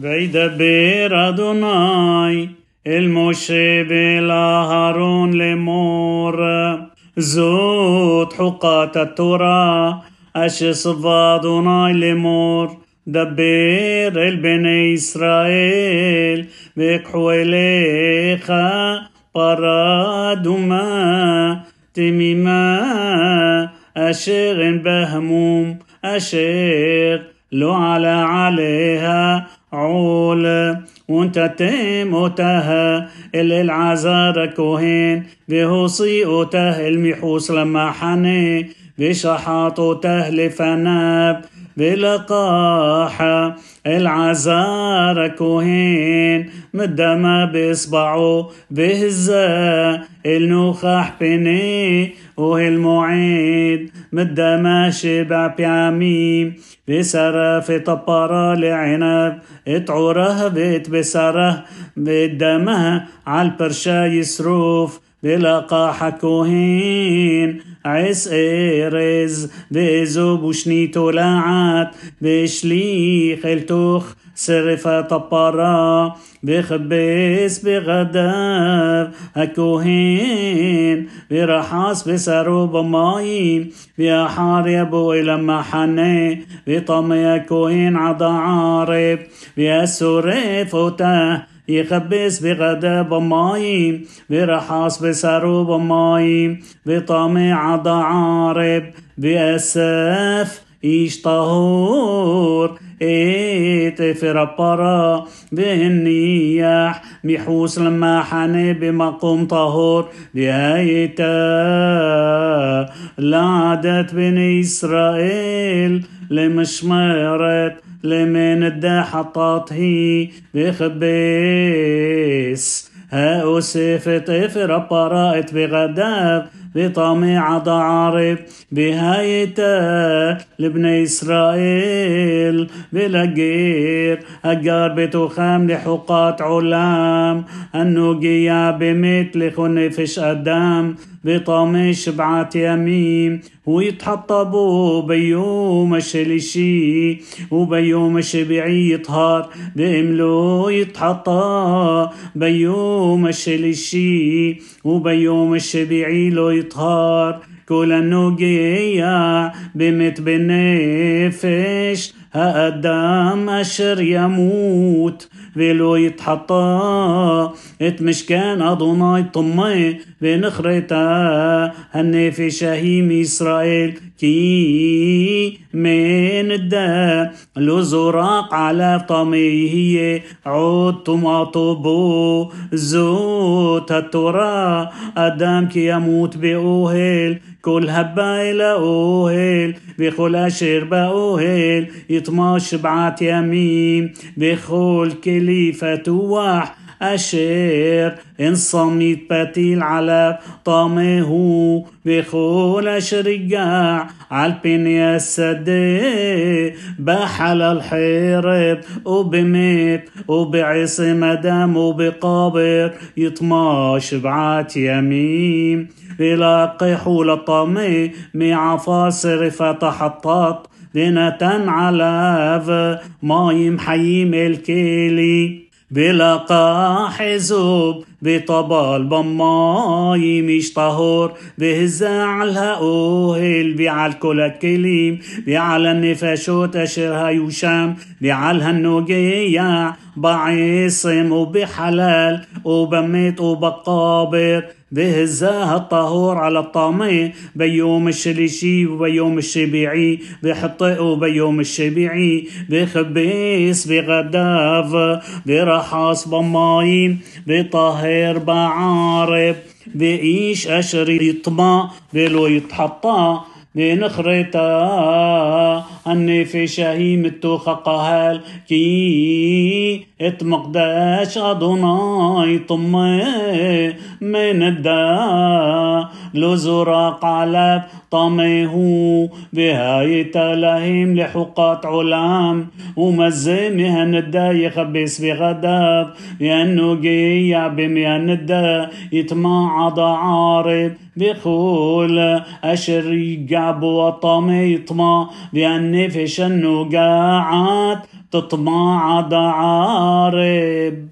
וידבר אדוני אל משה ואל אהרון לאמור זאת חוקת התורה אשר צווה אדוני לאמור דבר אל בני ישראל ויקחו אליך פרה אדומה תמימה אשר אין בה המום אשר לא עלה עליה عول وأنت تيموتها العذار كوهين بهوصيوته المحوس لما حني بشحاطوته لفناب بلقاحة العزار كوهين مدما بإصبعه بهزة النخاح بني والمعيد مدما شبع بعميم بسرة في طبارة لعنب اتعوره بيت بسره بدمها عالبرشا يسروف بلقى حكوهين عس إرز بزوب وشني تولعت بشليخ إلتوخ سرفة طبارة. بخبز بغداب الكوهين برحاس بسرو بمايم بأحار يبو إلى محنة. بطمي الكوهين عضا عارب. بأسورف وته يخبز بغدا بمايم برحاس بسرو بمايم بطمع ضعارب بأسف إيش طهور إيت فربرا بهنياح محوس لما حني بمقوم طهور بهايتا لعدت بني إسرائيل لمشمرت لمن الدا حطات هي بخبيس. ها أوسفت إفر برائت بغداب بطميع ضعارب بهايتا لبني إسرائيل بلقير. أجار بتخام لحقات علام النوجية بمثل خنفش أدام بطامي شبعة يمين ويتحطبوا بيوم الشليشي وبيوم الشبيعي يطهر. بإملو يتحطى بيوم الشليشي وبيوم الشبيعي لو يطهر كل النوجية بمت بنفش هادام أشر يموت فيلو يتحطى. اتمشكان أدوناي طمي بنخرتا هني في شهيم إسرائيل كي من الدا. لو زراق على طمي هي عود طماطبو زوت التورا أدام كي يموت بأوهل כל הבא אל האוהל וכל אשר באוהל יטמע שבעת ימים וכל כלי פתוח أشير إن صميت بتيل على طامه بخول أشرقاع عالبين يا السدي بحل الحرب وبميت وبعص مدام وبقابر يطماش بعات يمين بلاقي حول الطمي مع فاصر فتحطط بنتن على مايم حيم الكيلي بلقى حزوب بطبال بماي مش طهور بهزع الهؤهل بعل كل الكليم بعل النفاشوت أشرها يوشام بعل هالنوجية بعيصم وبحلال وبميت وبقابر بهزاها الطهور على الطامي بيوم الشليشي وبيوم الشبيعي بحطئ وبيوم الشبيعي بخبيس بغداف برحاس بمايم بطهر بعارب بإيش أشر يطمع بلو يتحطى بنخرتا النفش هي متوخ قهال. كي ات مقداش أدوناي طمي من الدا. لو زراق علب طميه بهاي تلهم لحقات علام. ومزمها الدا يخبس بغداب. لأنه جيع بميان الدا يتمع ضعارب بخول. أشر يقعب وطمي يطمع بأن النفش النقاعات تطمع عارب